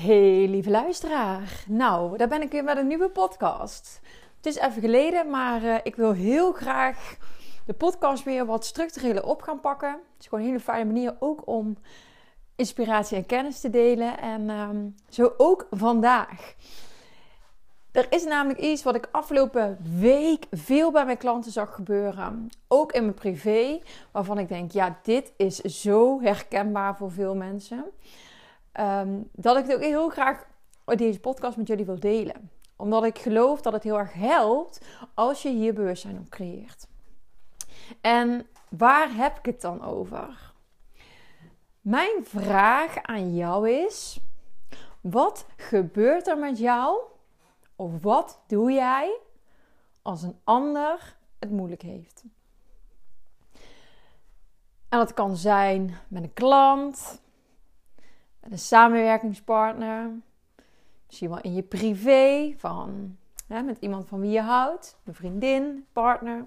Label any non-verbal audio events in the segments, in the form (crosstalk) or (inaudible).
Hey lieve luisteraar. Nou, daar ben ik weer met een nieuwe podcast. Het is even geleden, maar uh, ik wil heel graag de podcast weer wat structureler op gaan pakken. Het is gewoon een hele fijne manier ook om inspiratie en kennis te delen. En um, zo ook vandaag. Er is namelijk iets wat ik afgelopen week veel bij mijn klanten zag gebeuren. Ook in mijn privé. Waarvan ik denk, ja, dit is zo herkenbaar voor veel mensen. Um, dat ik het ook heel graag deze podcast met jullie wil delen. Omdat ik geloof dat het heel erg helpt als je hier bewustzijn op creëert. En waar heb ik het dan over? Mijn vraag aan jou is: wat gebeurt er met jou? Of wat doe jij als een ander het moeilijk heeft? En dat kan zijn met een klant, een samenwerkingspartner, misschien wel in je privé, van, hè, met iemand van wie je houdt, een vriendin, partner.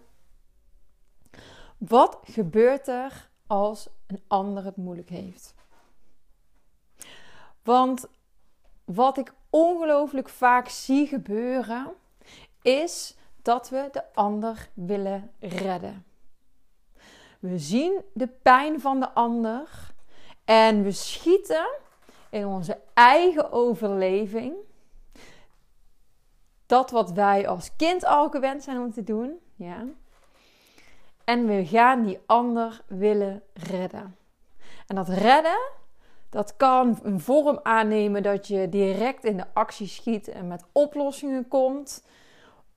Wat gebeurt er als een ander het moeilijk heeft? Want wat ik ongelooflijk vaak zie gebeuren, is dat we de ander willen redden. We zien de pijn van de ander en we schieten in onze eigen overleving. Dat wat wij als kind al gewend zijn om te doen. Ja. En we gaan die ander willen redden. En dat redden, dat kan een vorm aannemen dat je direct in de actie schiet en met oplossingen komt.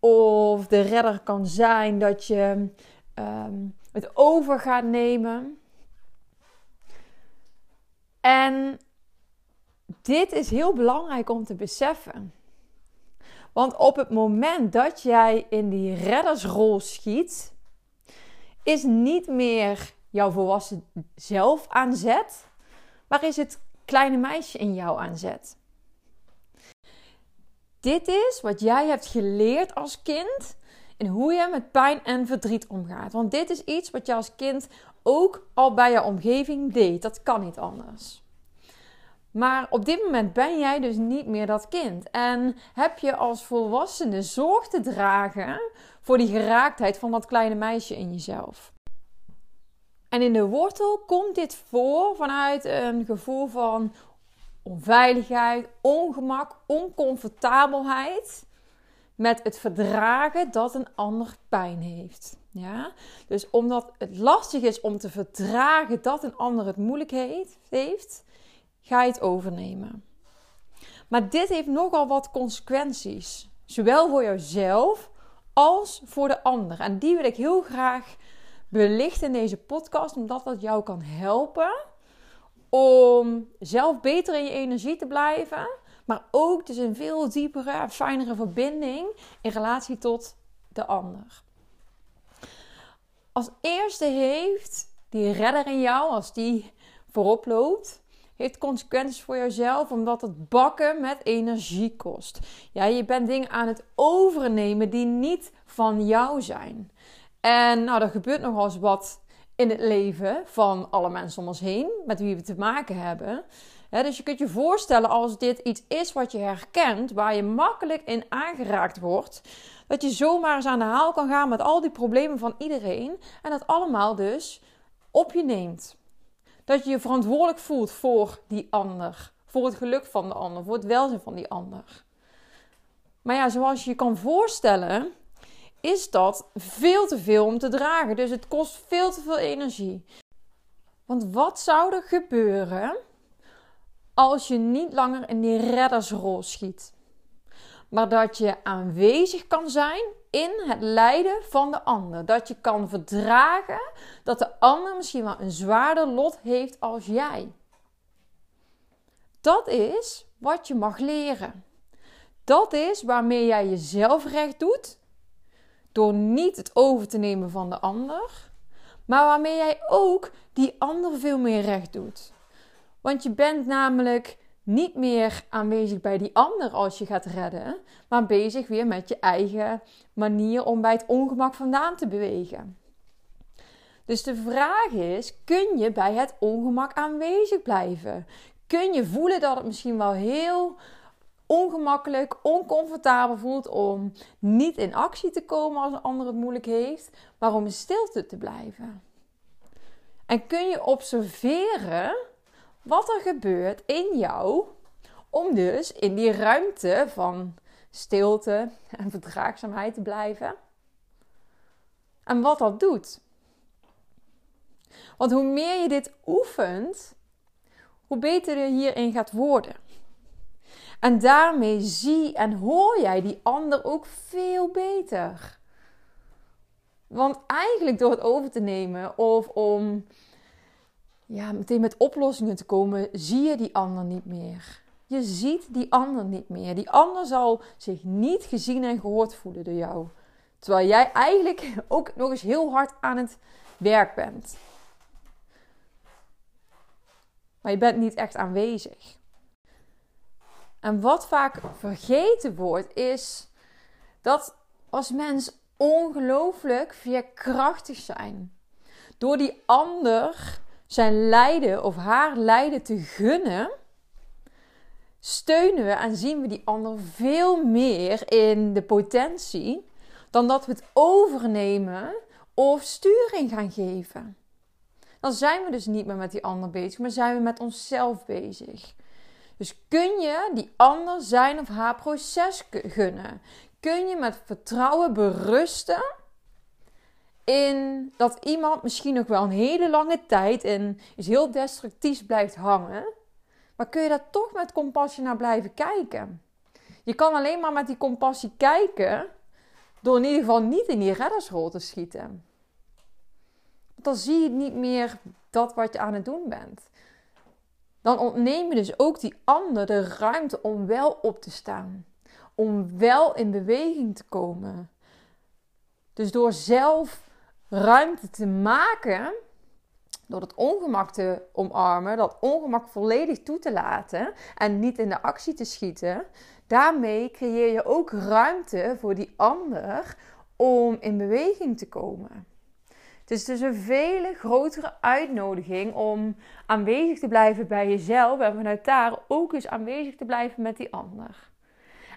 Of de redder kan zijn dat je um, het over gaat nemen. En dit is heel belangrijk om te beseffen. Want op het moment dat jij in die reddersrol schiet, is niet meer jouw volwassen zelf aan zet, maar is het kleine meisje in jou aan zet. Dit is wat jij hebt geleerd als kind en hoe je met pijn en verdriet omgaat. Want dit is iets wat je als kind ook al bij je omgeving deed. Dat kan niet anders. Maar op dit moment ben jij dus niet meer dat kind. En heb je als volwassene zorg te dragen voor die geraaktheid van dat kleine meisje in jezelf. En in de wortel komt dit voor vanuit een gevoel van onveiligheid, ongemak, oncomfortabelheid met het verdragen dat een ander pijn heeft. Ja? Dus omdat het lastig is om te verdragen dat een ander het moeilijk heeft, ga je het overnemen. Maar dit heeft nogal wat consequenties, zowel voor jezelf als voor de ander. En die wil ik heel graag belichten in deze podcast, omdat dat jou kan helpen om zelf beter in je energie te blijven, maar ook dus een veel diepere, fijnere verbinding in relatie tot de ander. Als eerste heeft die redder in jou, als die voorop loopt, heeft consequenties voor jezelf, omdat het bakken met energie kost. Ja, je bent dingen aan het overnemen die niet van jou zijn. En nou, er gebeurt nogal eens wat in het leven van alle mensen om ons heen, met wie we te maken hebben. Dus je kunt je voorstellen als dit iets is wat je herkent, waar je makkelijk in aangeraakt wordt, dat je zomaar eens aan de haal kan gaan met al die problemen van iedereen en dat allemaal dus op je neemt. Dat je je verantwoordelijk voelt voor die ander, voor het geluk van de ander, voor het welzijn van die ander. Maar ja, zoals je je kan voorstellen, is dat veel te veel om te dragen. Dus het kost veel te veel energie. Want wat zou er gebeuren als je niet langer in die reddersrol schiet? Maar dat je aanwezig kan zijn in het lijden van de ander. Dat je kan verdragen dat de ander misschien wel een zwaarder lot heeft als jij. Dat is wat je mag leren. Dat is waarmee jij jezelf recht doet door niet het over te nemen van de ander, maar waarmee jij ook die ander veel meer recht doet. Want je bent namelijk niet meer aanwezig bij die ander als je gaat redden, maar bezig weer met je eigen manier om bij het ongemak vandaan te bewegen. Dus de vraag is: kun je bij het ongemak aanwezig blijven? kun je voelen dat het misschien wel heel ongemakkelijk, oncomfortabel voelt om niet in actie te komen als een ander het moeilijk heeft, maar om in stilte te blijven. En kun je observeren wat er gebeurt in jou om dus in die ruimte van stilte en verdraagzaamheid te blijven. En wat dat doet. Want hoe meer je dit oefent, hoe beter je hierin gaat worden. En daarmee zie en hoor jij die ander ook veel beter. Want eigenlijk door het over te nemen of om ja, meteen met oplossingen te komen, zie je die ander niet meer. Je ziet die ander niet meer. Die ander zal zich niet gezien en gehoord voelen door jou. Terwijl jij eigenlijk (laughs) ook nog eens heel hard aan het werk bent. Maar je bent niet echt aanwezig. En wat vaak vergeten wordt, is dat als mens ongelooflijk veerkrachtig zijn. Door die ander zijn lijden of haar lijden te gunnen, steunen we en zien we die ander veel meer in de potentie dan dat we het overnemen of sturing gaan geven. Dan zijn we dus niet meer met die ander bezig, maar zijn we met onszelf bezig. Dus kun je die ander zijn of haar proces gunnen? Kun je met vertrouwen berusten in dat iemand misschien nog wel een hele lange tijd in is heel destructief blijft hangen, maar kun je daar toch met compassie naar blijven kijken? Je kan alleen maar met die compassie kijken door in ieder geval niet in die reddersrol te schieten. Want dan zie je niet meer dat wat je aan het doen bent. Dan ontneem je dus ook die ander de ruimte om wel op te staan. Om wel in beweging te komen. Dus door zelf ruimte te maken, door het ongemak te omarmen, dat ongemak volledig toe te laten en niet in de actie te schieten, daarmee creëer je ook ruimte voor die ander om in beweging te komen. Het is dus een vele grotere uitnodiging om aanwezig te blijven bij jezelf en vanuit daar ook eens aanwezig te blijven met die ander.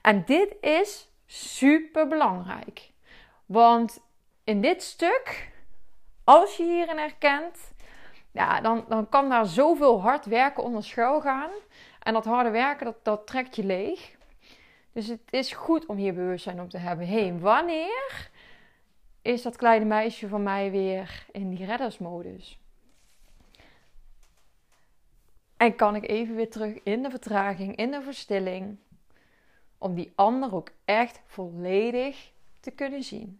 En dit is super belangrijk. Want in dit stuk, als je hierin herkent, ja, dan, dan kan daar zoveel hard werken onder schuil gaan. En dat harde werken, dat, dat trekt je leeg. Dus het is goed om hier bewustzijn op te hebben. Hé, hey, wanneer is dat kleine meisje van mij weer in die reddersmodus? En kan ik even weer terug in de vertraging, in de verstilling, om die ander ook echt volledig te kunnen zien?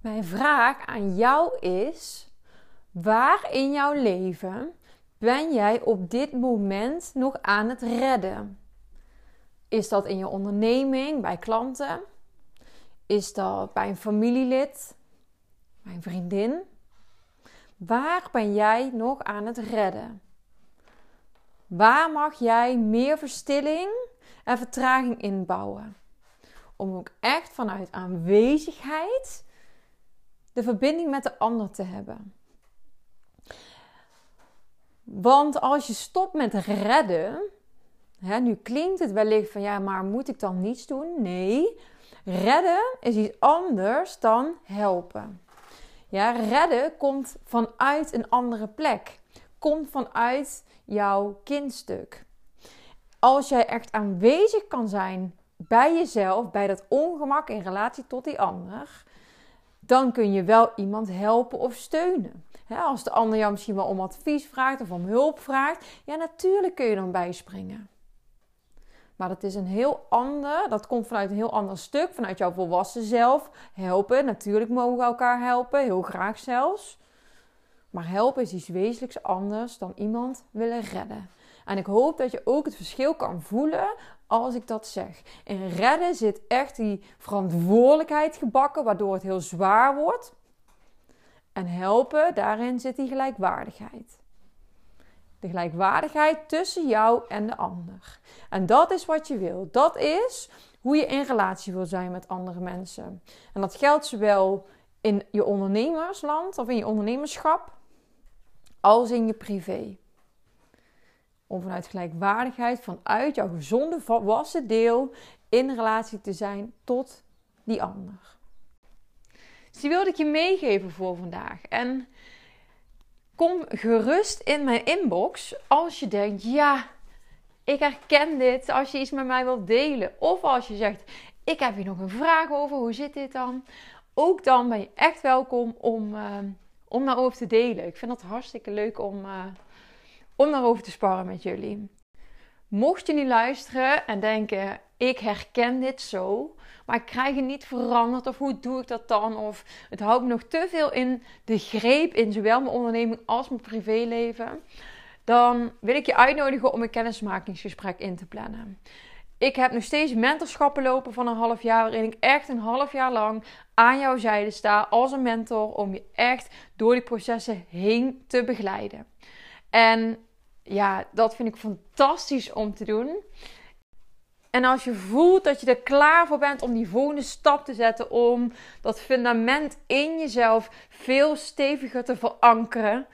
Mijn vraag aan jou is: waar in jouw leven ben jij op dit moment nog aan het redden? Is dat in je onderneming, bij klanten? Is dat bij een familielid, bij een vriendin? Waar ben jij nog aan het redden? Waar mag jij meer verstilling en vertraging inbouwen? Om ook echt vanuit aanwezigheid de verbinding met de ander te hebben. Want als je stopt met redden, hè, nu klinkt het wellicht van ja, maar moet ik dan niets doen? Nee, redden is iets anders dan helpen. Ja, redden komt vanuit een andere plek, komt vanuit jouw kindstuk. Als jij echt aanwezig kan zijn bij jezelf, bij dat ongemak in relatie tot die ander, dan kun je wel iemand helpen of steunen. als de ander jou misschien wel om advies vraagt of om hulp vraagt, ja, natuurlijk kun je dan bijspringen. Maar dat is een heel ander, dat komt vanuit een heel ander stuk, vanuit jouw volwassen zelf. Helpen, natuurlijk mogen we elkaar helpen, heel graag zelfs. Maar helpen is iets wezenlijks anders dan iemand willen redden. En ik hoop dat je ook het verschil kan voelen als ik dat zeg. In redden zit echt die verantwoordelijkheid gebakken, waardoor het heel zwaar wordt. En helpen, daarin zit die gelijkwaardigheid. De gelijkwaardigheid tussen jou en de ander. En dat is wat je wil. Dat is hoe je in relatie wil zijn met andere mensen. En dat geldt zowel in je ondernemersland of in je ondernemerschap als in je privé. Om vanuit gelijkwaardigheid, vanuit jouw gezonde volwassen deel in relatie te zijn tot die ander. Dus die wilde ik je meegeven voor vandaag. En kom gerust in mijn inbox als je denkt: ja, ik herken dit. Als je iets met mij wilt delen. Of als je zegt: ik heb hier nog een vraag over. Hoe zit dit dan? Ook dan ben je echt welkom om, uh, om daarover te delen. Ik vind het hartstikke leuk om, uh, om daarover te sparren met jullie. Mocht je nu luisteren en denken: ik herken dit zo, maar ik krijg het niet veranderd of hoe doe ik dat dan? Of het houdt me nog te veel in de greep in zowel mijn onderneming als mijn privéleven. Dan wil ik je uitnodigen om een kennismakingsgesprek in te plannen. Ik heb nog steeds mentorschappen lopen van een half jaar, waarin ik echt een half jaar lang aan jouw zijde sta als een mentor om je echt door die processen heen te begeleiden. En ja, dat vind ik fantastisch om te doen. En als je voelt dat je er klaar voor bent om die volgende stap te zetten, om dat fundament in jezelf veel steviger te verankeren,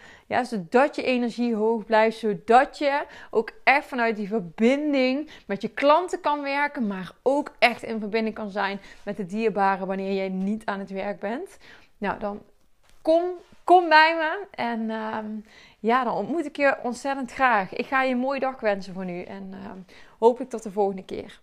zodat je energie hoog blijft, zodat je ook echt vanuit die verbinding met je klanten kan werken, maar ook echt in verbinding kan zijn met de dierbaren wanneer jij niet aan het werk bent. Nou, dan kom, kom bij me en ehm, ja, dan ontmoet ik je ontzettend graag. Ik ga je een mooie dag wensen voor nu en uh, hopelijk tot de volgende keer.